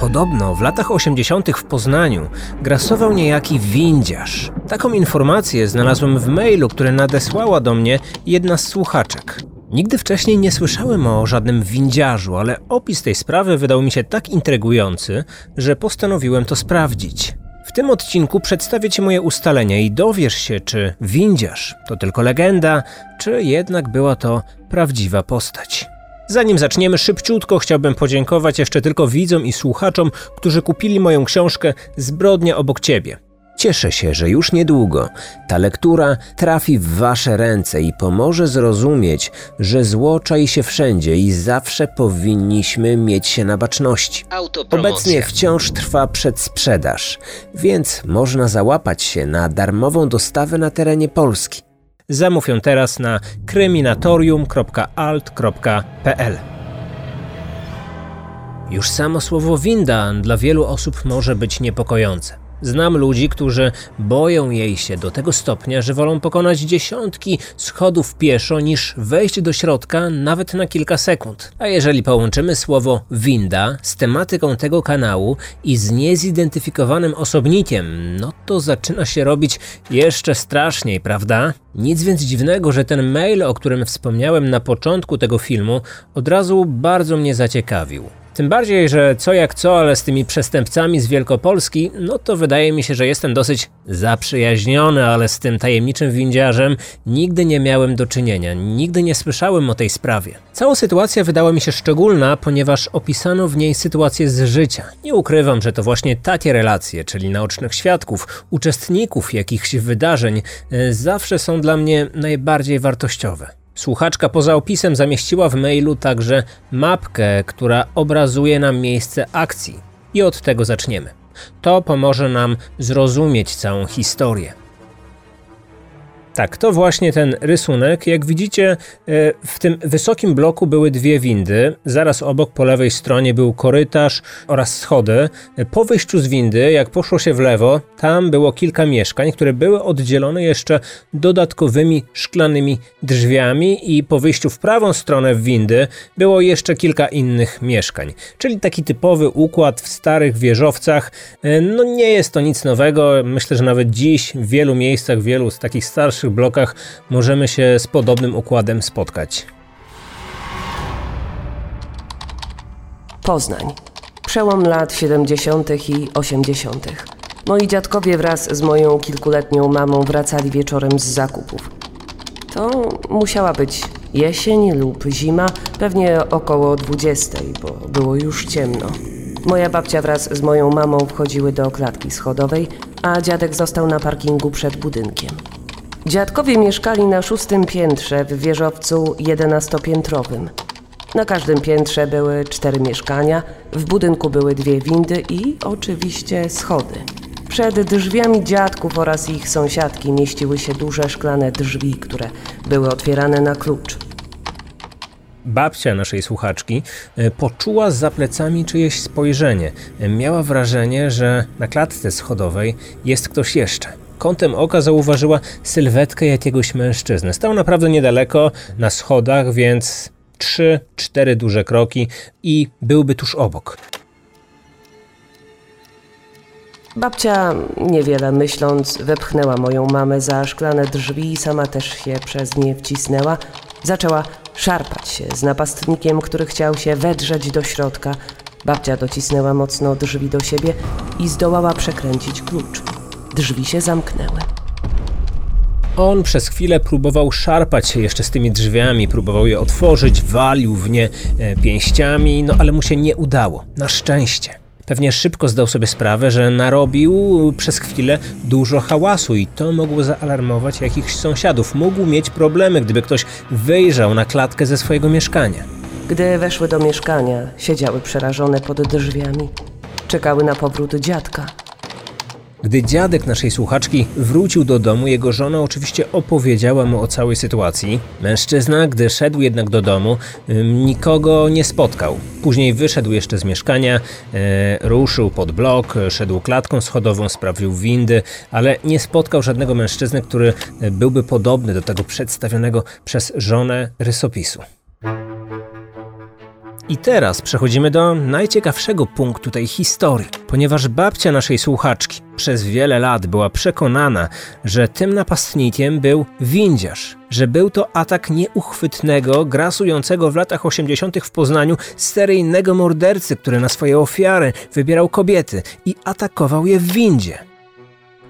Podobno w latach 80. w Poznaniu grasował niejaki windziarz. Taką informację znalazłem w mailu, który nadesłała do mnie jedna z słuchaczek. Nigdy wcześniej nie słyszałem o żadnym windziarzu, ale opis tej sprawy wydał mi się tak intrygujący, że postanowiłem to sprawdzić. W tym odcinku przedstawię Ci moje ustalenia i dowiesz się, czy windziarz to tylko legenda, czy jednak była to prawdziwa postać. Zanim zaczniemy szybciutko, chciałbym podziękować jeszcze tylko widzom i słuchaczom, którzy kupili moją książkę Zbrodnia obok Ciebie. Cieszę się, że już niedługo ta lektura trafi w Wasze ręce i pomoże zrozumieć, że zło czai się wszędzie i zawsze powinniśmy mieć się na baczności. Obecnie wciąż trwa przedsprzedaż, więc można załapać się na darmową dostawę na terenie Polski. Zamów ją teraz na kryminatorium.alt.pl. Już samo słowo winda dla wielu osób może być niepokojące. Znam ludzi, którzy boją jej się do tego stopnia, że wolą pokonać dziesiątki schodów pieszo niż wejść do środka nawet na kilka sekund. A jeżeli połączymy słowo winda z tematyką tego kanału i z niezidentyfikowanym osobnikiem, no to zaczyna się robić jeszcze straszniej, prawda? Nic więc dziwnego, że ten mail, o którym wspomniałem na początku tego filmu, od razu bardzo mnie zaciekawił. Tym bardziej, że co jak co, ale z tymi przestępcami z Wielkopolski, no to wydaje mi się, że jestem dosyć zaprzyjaźniony, ale z tym tajemniczym windziarzem nigdy nie miałem do czynienia, nigdy nie słyszałem o tej sprawie. Cała sytuacja wydała mi się szczególna, ponieważ opisano w niej sytuację z życia. Nie ukrywam, że to właśnie takie relacje, czyli naocznych świadków, uczestników jakichś wydarzeń, e, zawsze są dla mnie najbardziej wartościowe. Słuchaczka poza opisem zamieściła w mailu także mapkę, która obrazuje nam miejsce akcji. I od tego zaczniemy. To pomoże nam zrozumieć całą historię. Tak, to właśnie ten rysunek. Jak widzicie, e, w tym wysokim bloku były dwie windy. Zaraz obok po lewej stronie był korytarz oraz schody. Po wyjściu z windy, jak poszło się w lewo, tam było kilka mieszkań, które były oddzielone jeszcze dodatkowymi szklanymi drzwiami i po wyjściu w prawą stronę windy było jeszcze kilka innych mieszkań. Czyli taki typowy układ w starych wieżowcach. E, no nie jest to nic nowego. Myślę, że nawet dziś w wielu miejscach, w wielu z takich starszych blokach możemy się z podobnym układem spotkać. Poznań. Przełom lat 70. i 80. Moi dziadkowie wraz z moją kilkuletnią mamą wracali wieczorem z zakupów. To musiała być jesień lub zima, pewnie około 20, bo było już ciemno. Moja babcia wraz z moją mamą wchodziły do klatki schodowej, a dziadek został na parkingu przed budynkiem. Dziadkowie mieszkali na szóstym piętrze w wieżowcu jedenastopiętrowym. Na każdym piętrze były cztery mieszkania, w budynku były dwie windy i oczywiście schody. Przed drzwiami dziadków oraz ich sąsiadki mieściły się duże szklane drzwi, które były otwierane na klucz. Babcia naszej słuchaczki e, poczuła za plecami czyjeś spojrzenie. Miała wrażenie, że na klatce schodowej jest ktoś jeszcze. Kątem oka zauważyła sylwetkę jakiegoś mężczyzny. Stał naprawdę niedaleko, na schodach, więc trzy, cztery duże kroki i byłby tuż obok. Babcia, niewiele myśląc, wepchnęła moją mamę za szklane drzwi i sama też się przez nie wcisnęła. Zaczęła szarpać się z napastnikiem, który chciał się wedrzeć do środka. Babcia docisnęła mocno drzwi do siebie i zdołała przekręcić klucz. Drzwi się zamknęły. On przez chwilę próbował szarpać się jeszcze z tymi drzwiami, próbował je otworzyć, walił w nie e, pięściami, no ale mu się nie udało. Na szczęście. Pewnie szybko zdał sobie sprawę, że narobił przez chwilę dużo hałasu i to mogło zaalarmować jakichś sąsiadów. Mógł mieć problemy, gdyby ktoś wyjrzał na klatkę ze swojego mieszkania. Gdy weszły do mieszkania, siedziały przerażone pod drzwiami. Czekały na powrót dziadka. Gdy dziadek naszej słuchaczki wrócił do domu, jego żona oczywiście opowiedziała mu o całej sytuacji. Mężczyzna, gdy szedł jednak do domu, nikogo nie spotkał. Później wyszedł jeszcze z mieszkania, e, ruszył pod blok, szedł klatką schodową, sprawił windy, ale nie spotkał żadnego mężczyzny, który byłby podobny do tego przedstawionego przez żonę rysopisu. I teraz przechodzimy do najciekawszego punktu tej historii, ponieważ babcia naszej słuchaczki przez wiele lat była przekonana, że tym napastnikiem był windziarz, że był to atak nieuchwytnego, grasującego w latach 80. w Poznaniu seryjnego mordercy, który na swoje ofiary wybierał kobiety i atakował je w windzie.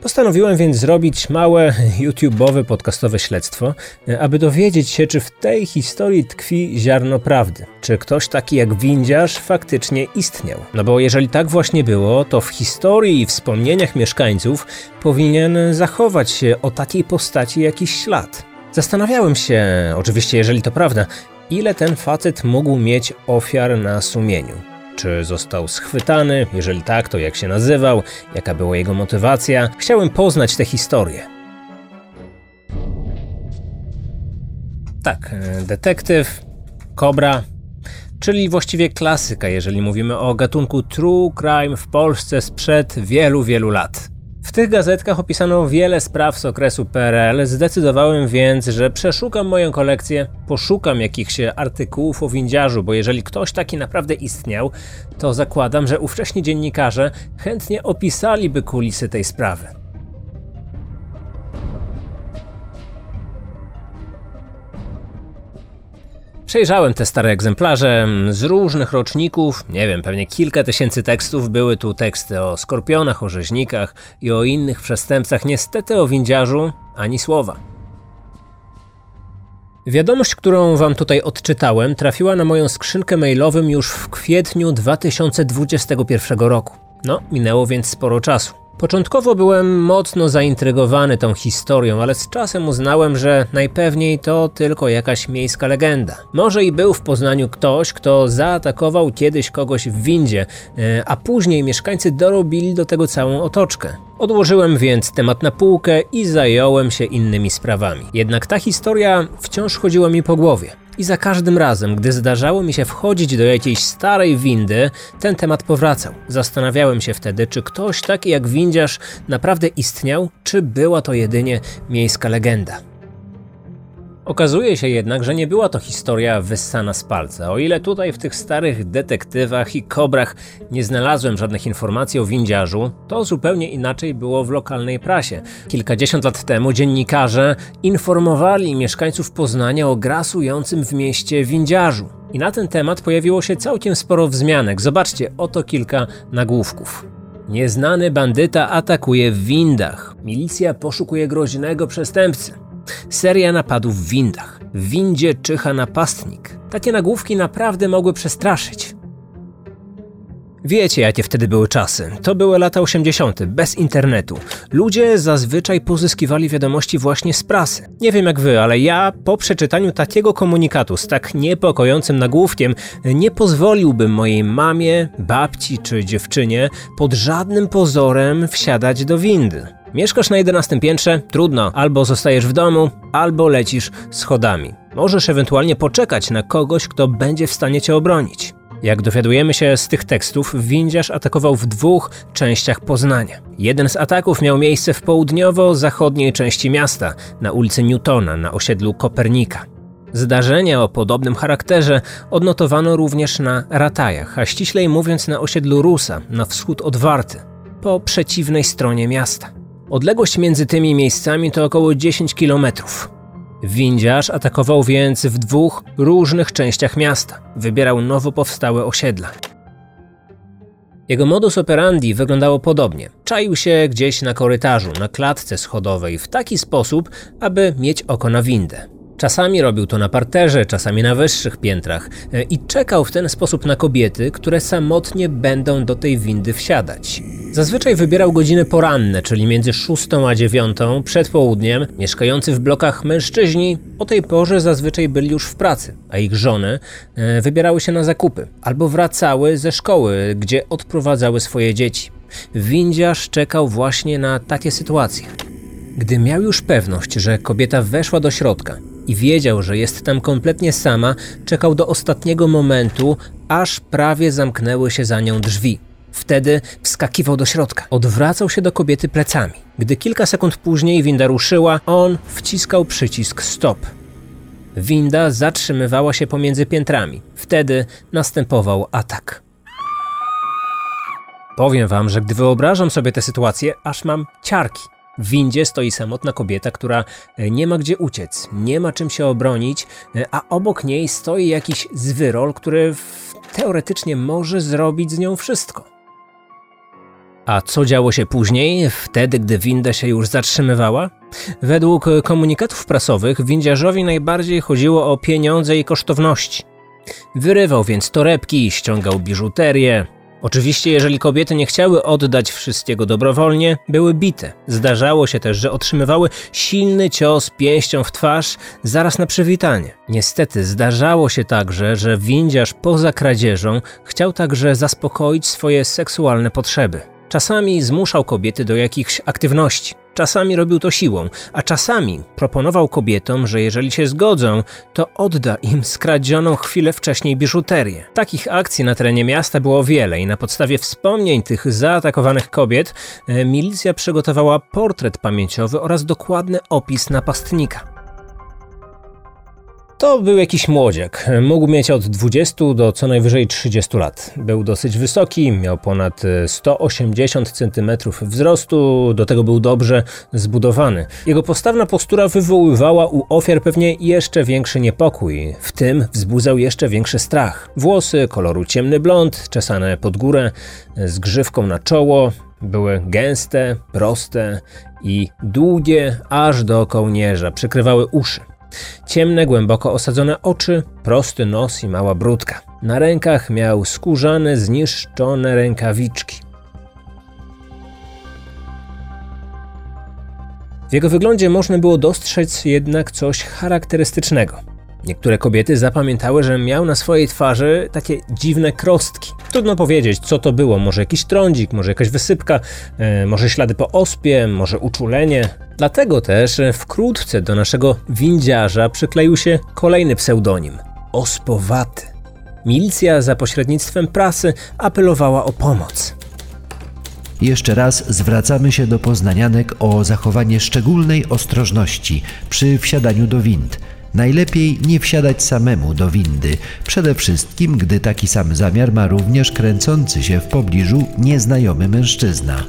Postanowiłem więc zrobić małe YouTube'owe podcastowe śledztwo, aby dowiedzieć się, czy w tej historii tkwi ziarno prawdy. Czy ktoś taki jak windziarz faktycznie istniał. No bo jeżeli tak właśnie było, to w historii i wspomnieniach mieszkańców powinien zachować się o takiej postaci jakiś ślad. Zastanawiałem się, oczywiście jeżeli to prawda, ile ten facet mógł mieć ofiar na sumieniu. Czy został schwytany? Jeżeli tak, to jak się nazywał? Jaka była jego motywacja? Chciałem poznać tę historię. Tak, e, detektyw, kobra, czyli właściwie klasyka, jeżeli mówimy o gatunku true crime w Polsce sprzed wielu, wielu lat. W tych gazetkach opisano wiele spraw z okresu PRL, zdecydowałem więc, że przeszukam moją kolekcję, poszukam jakichś artykułów o windziarzu, bo jeżeli ktoś taki naprawdę istniał, to zakładam, że ówcześni dziennikarze chętnie opisaliby kulisy tej sprawy. Przejrzałem te stare egzemplarze z różnych roczników, nie wiem, pewnie kilka tysięcy tekstów. Były tu teksty o skorpionach, o rzeźnikach i o innych przestępcach. Niestety o windziarzu ani słowa. Wiadomość, którą wam tutaj odczytałem, trafiła na moją skrzynkę mailową już w kwietniu 2021 roku. No, minęło więc sporo czasu. Początkowo byłem mocno zaintrygowany tą historią, ale z czasem uznałem, że najpewniej to tylko jakaś miejska legenda. Może i był w Poznaniu ktoś, kto zaatakował kiedyś kogoś w windzie, e, a później mieszkańcy dorobili do tego całą otoczkę. Odłożyłem więc temat na półkę i zająłem się innymi sprawami. Jednak ta historia wciąż chodziła mi po głowie. I za każdym razem, gdy zdarzało mi się wchodzić do jakiejś starej windy, ten temat powracał. Zastanawiałem się wtedy, czy ktoś taki jak windziarz naprawdę istniał, czy była to jedynie miejska legenda. Okazuje się jednak, że nie była to historia wyssana z palca. O ile tutaj w tych starych detektywach i kobrach nie znalazłem żadnych informacji o windziarzu, to zupełnie inaczej było w lokalnej prasie. Kilkadziesiąt lat temu dziennikarze informowali mieszkańców Poznania o grasującym w mieście windziarzu. I na ten temat pojawiło się całkiem sporo wzmianek. Zobaczcie, oto kilka nagłówków. Nieznany bandyta atakuje w windach. Milicja poszukuje groźnego przestępcy. Seria napadów w windach. W windzie czyha napastnik. Takie nagłówki naprawdę mogły przestraszyć. Wiecie, jakie wtedy były czasy. To były lata 80., bez internetu. Ludzie zazwyczaj pozyskiwali wiadomości właśnie z prasy. Nie wiem jak wy, ale ja po przeczytaniu takiego komunikatu z tak niepokojącym nagłówkiem nie pozwoliłbym mojej mamie, babci czy dziewczynie pod żadnym pozorem wsiadać do windy. Mieszkasz na 11 piętrze? Trudno. Albo zostajesz w domu, albo lecisz schodami. Możesz ewentualnie poczekać na kogoś, kto będzie w stanie cię obronić. Jak dowiadujemy się z tych tekstów, windziarz atakował w dwóch częściach Poznania. Jeden z ataków miał miejsce w południowo-zachodniej części miasta, na ulicy Newtona, na osiedlu Kopernika. Zdarzenia o podobnym charakterze odnotowano również na Ratajach, a ściślej mówiąc na osiedlu Rusa, na wschód od Warty, po przeciwnej stronie miasta. Odległość między tymi miejscami to około 10 kilometrów. Windziarz atakował więc w dwóch różnych częściach miasta. Wybierał nowo powstałe osiedla. Jego modus operandi wyglądało podobnie. Czaił się gdzieś na korytarzu, na klatce schodowej, w taki sposób, aby mieć oko na windę. Czasami robił to na parterze, czasami na wyższych piętrach e, i czekał w ten sposób na kobiety, które samotnie będą do tej windy wsiadać. Zazwyczaj wybierał godziny poranne, czyli między 6 a 9 przed południem. Mieszkający w blokach mężczyźni o tej porze zazwyczaj byli już w pracy, a ich żony e, wybierały się na zakupy albo wracały ze szkoły, gdzie odprowadzały swoje dzieci. Windziarz czekał właśnie na takie sytuacje. Gdy miał już pewność, że kobieta weszła do środka i wiedział, że jest tam kompletnie sama, czekał do ostatniego momentu, aż prawie zamknęły się za nią drzwi. Wtedy wskakiwał do środka. Odwracał się do kobiety plecami. Gdy kilka sekund później winda ruszyła, on wciskał przycisk stop. Winda zatrzymywała się pomiędzy piętrami. Wtedy następował atak. Powiem wam, że gdy wyobrażam sobie tę sytuację, aż mam ciarki. W windzie stoi samotna kobieta, która e, nie ma gdzie uciec, nie ma czym się obronić, e, a obok niej stoi jakiś zwyrol, który teoretycznie może zrobić z nią wszystko. A co działo się później, wtedy gdy winda się już zatrzymywała? Według komunikatów prasowych windziarzowi najbardziej chodziło o pieniądze i kosztowności. Wyrywał więc torebki, ściągał biżuterię. Oczywiście, jeżeli kobiety nie chciały oddać wszystkiego dobrowolnie, były bite. Zdarzało się też, że otrzymywały silny cios pięścią w twarz zaraz na przywitanie. Niestety zdarzało się także, że windziarz poza kradzieżą chciał także zaspokoić swoje seksualne potrzeby. Czasami zmuszał kobiety do jakichś aktywności, czasami robił to siłą, a czasami proponował kobietom, że jeżeli się zgodzą, to odda im skradzioną chwilę wcześniej biżuterię. Takich akcji na terenie miasta było wiele i na podstawie wspomnień tych zaatakowanych kobiet e, milicja przygotowała portret pamięciowy oraz dokładny opis napastnika. To był jakiś młodziak. Mógł mieć od 20 do co najwyżej 30 lat. Był dosyć wysoki, miał ponad e, 180 cm wzrostu, do tego był dobrze zbudowany. Jego postawna postura wywoływała u ofiar pewnie jeszcze większy niepokój, w tym wzbudzał jeszcze większy strach. Włosy koloru ciemny blond, czesane pod górę, z grzywką na czoło, były gęste, proste i długie aż do kołnierza, przykrywały uszy. Ciemne, głęboko osadzone oczy, prosty nos i mała brudka. Na rękach miał skórzane, zniszczone rękawiczki. W jego wyglądzie można było dostrzec jednak coś charakterystycznego. Niektóre kobiety zapamiętały, że miał na swojej twarzy takie dziwne krostki. Trudno powiedzieć, co to było. Może jakiś trądzik, może jakaś wysypka, e, może ślady po ospie, może uczulenie. Dlatego też e, wkrótce do naszego windziarza przykleił się kolejny pseudonim Ospowaty. Milicja za pośrednictwem prasy apelowała o pomoc. Jeszcze raz zwracamy się do poznanianek o zachowanie szczególnej ostrożności przy wsiadaniu do wind. Najlepiej nie wsiadać samemu do windy, przede wszystkim gdy taki sam zamiar ma również kręcący się w pobliżu nieznajomy mężczyzna.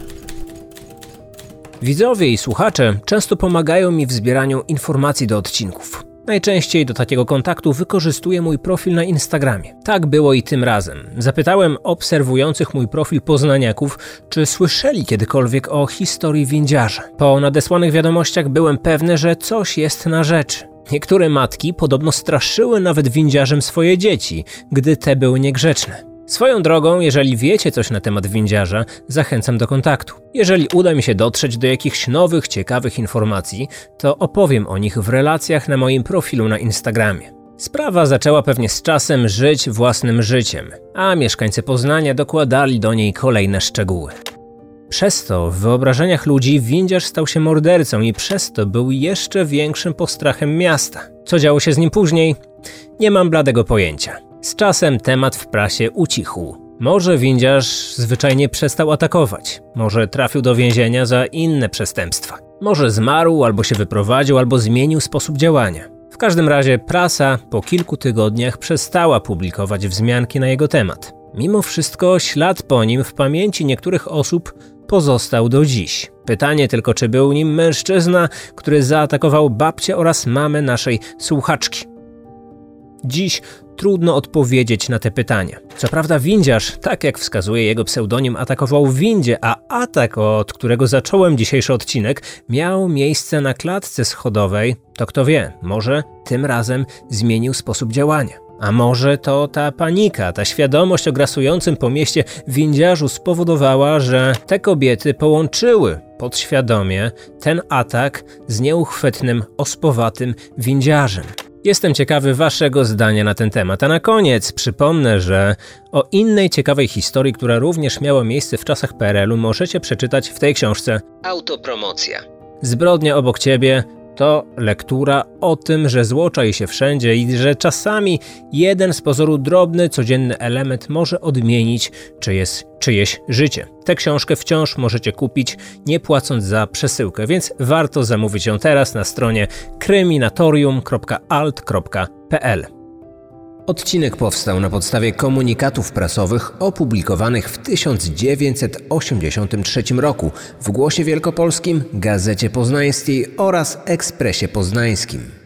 Widzowie i słuchacze często pomagają mi w zbieraniu informacji do odcinków. Najczęściej do takiego kontaktu wykorzystuję mój profil na Instagramie. Tak było i tym razem. Zapytałem obserwujących mój profil poznaniaków, czy słyszeli kiedykolwiek o historii windziarza. Po nadesłanych wiadomościach byłem pewny, że coś jest na rzeczy. Niektóre matki podobno straszyły nawet windziarzem swoje dzieci, gdy te były niegrzeczne. Swoją drogą, jeżeli wiecie coś na temat windziarza, zachęcam do kontaktu. Jeżeli uda mi się dotrzeć do jakichś nowych, ciekawych informacji, to opowiem o nich w relacjach na moim profilu na Instagramie. Sprawa zaczęła pewnie z czasem żyć własnym życiem, a mieszkańcy Poznania dokładali do niej kolejne szczegóły. Przez to w wyobrażeniach ludzi windziarz stał się mordercą i przez to był jeszcze większym postrachem miasta. Co działo się z nim później? Nie mam bladego pojęcia. Z czasem temat w prasie ucichł. Może windziarz zwyczajnie przestał atakować, może trafił do więzienia za inne przestępstwa. Może zmarł, albo się wyprowadził, albo zmienił sposób działania. W każdym razie prasa po kilku tygodniach przestała publikować wzmianki na jego temat. Mimo wszystko ślad po nim w pamięci niektórych osób pozostał do dziś. Pytanie tylko, czy był nim mężczyzna, który zaatakował babcię oraz mamę naszej słuchaczki. Dziś trudno odpowiedzieć na te pytania. Co prawda windziarz, tak jak wskazuje jego pseudonim, atakował windzie, a atak, od którego zacząłem dzisiejszy odcinek, miał miejsce na klatce schodowej, to kto wie, może tym razem zmienił sposób działania. A może to ta panika, ta świadomość o grasującym po mieście windziarzu spowodowała, że te kobiety połączyły podświadomie ten atak z nieuchwytnym, ospowatym windziarzem. Jestem ciekawy Waszego zdania na ten temat. A na koniec przypomnę, że o innej ciekawej historii, która również miała miejsce w czasach PRL-u, możecie przeczytać w tej książce Autopromocja. Zbrodnia obok ciebie To lektura o tym, że zło czai się wszędzie i że czasami jeden z pozoru drobny, codzienny element może odmienić czyjeś, czyjeś życie. Tę książkę wciąż możecie kupić, nie płacąc za przesyłkę, więc warto zamówić ją teraz na stronie kryminatorium.alt.pl. Odcinek powstał na podstawie komunikatów prasowych opublikowanych w 1983 roku w Głosie Wielkopolskim, Gazecie Poznańskiej oraz Ekspresie Poznańskim.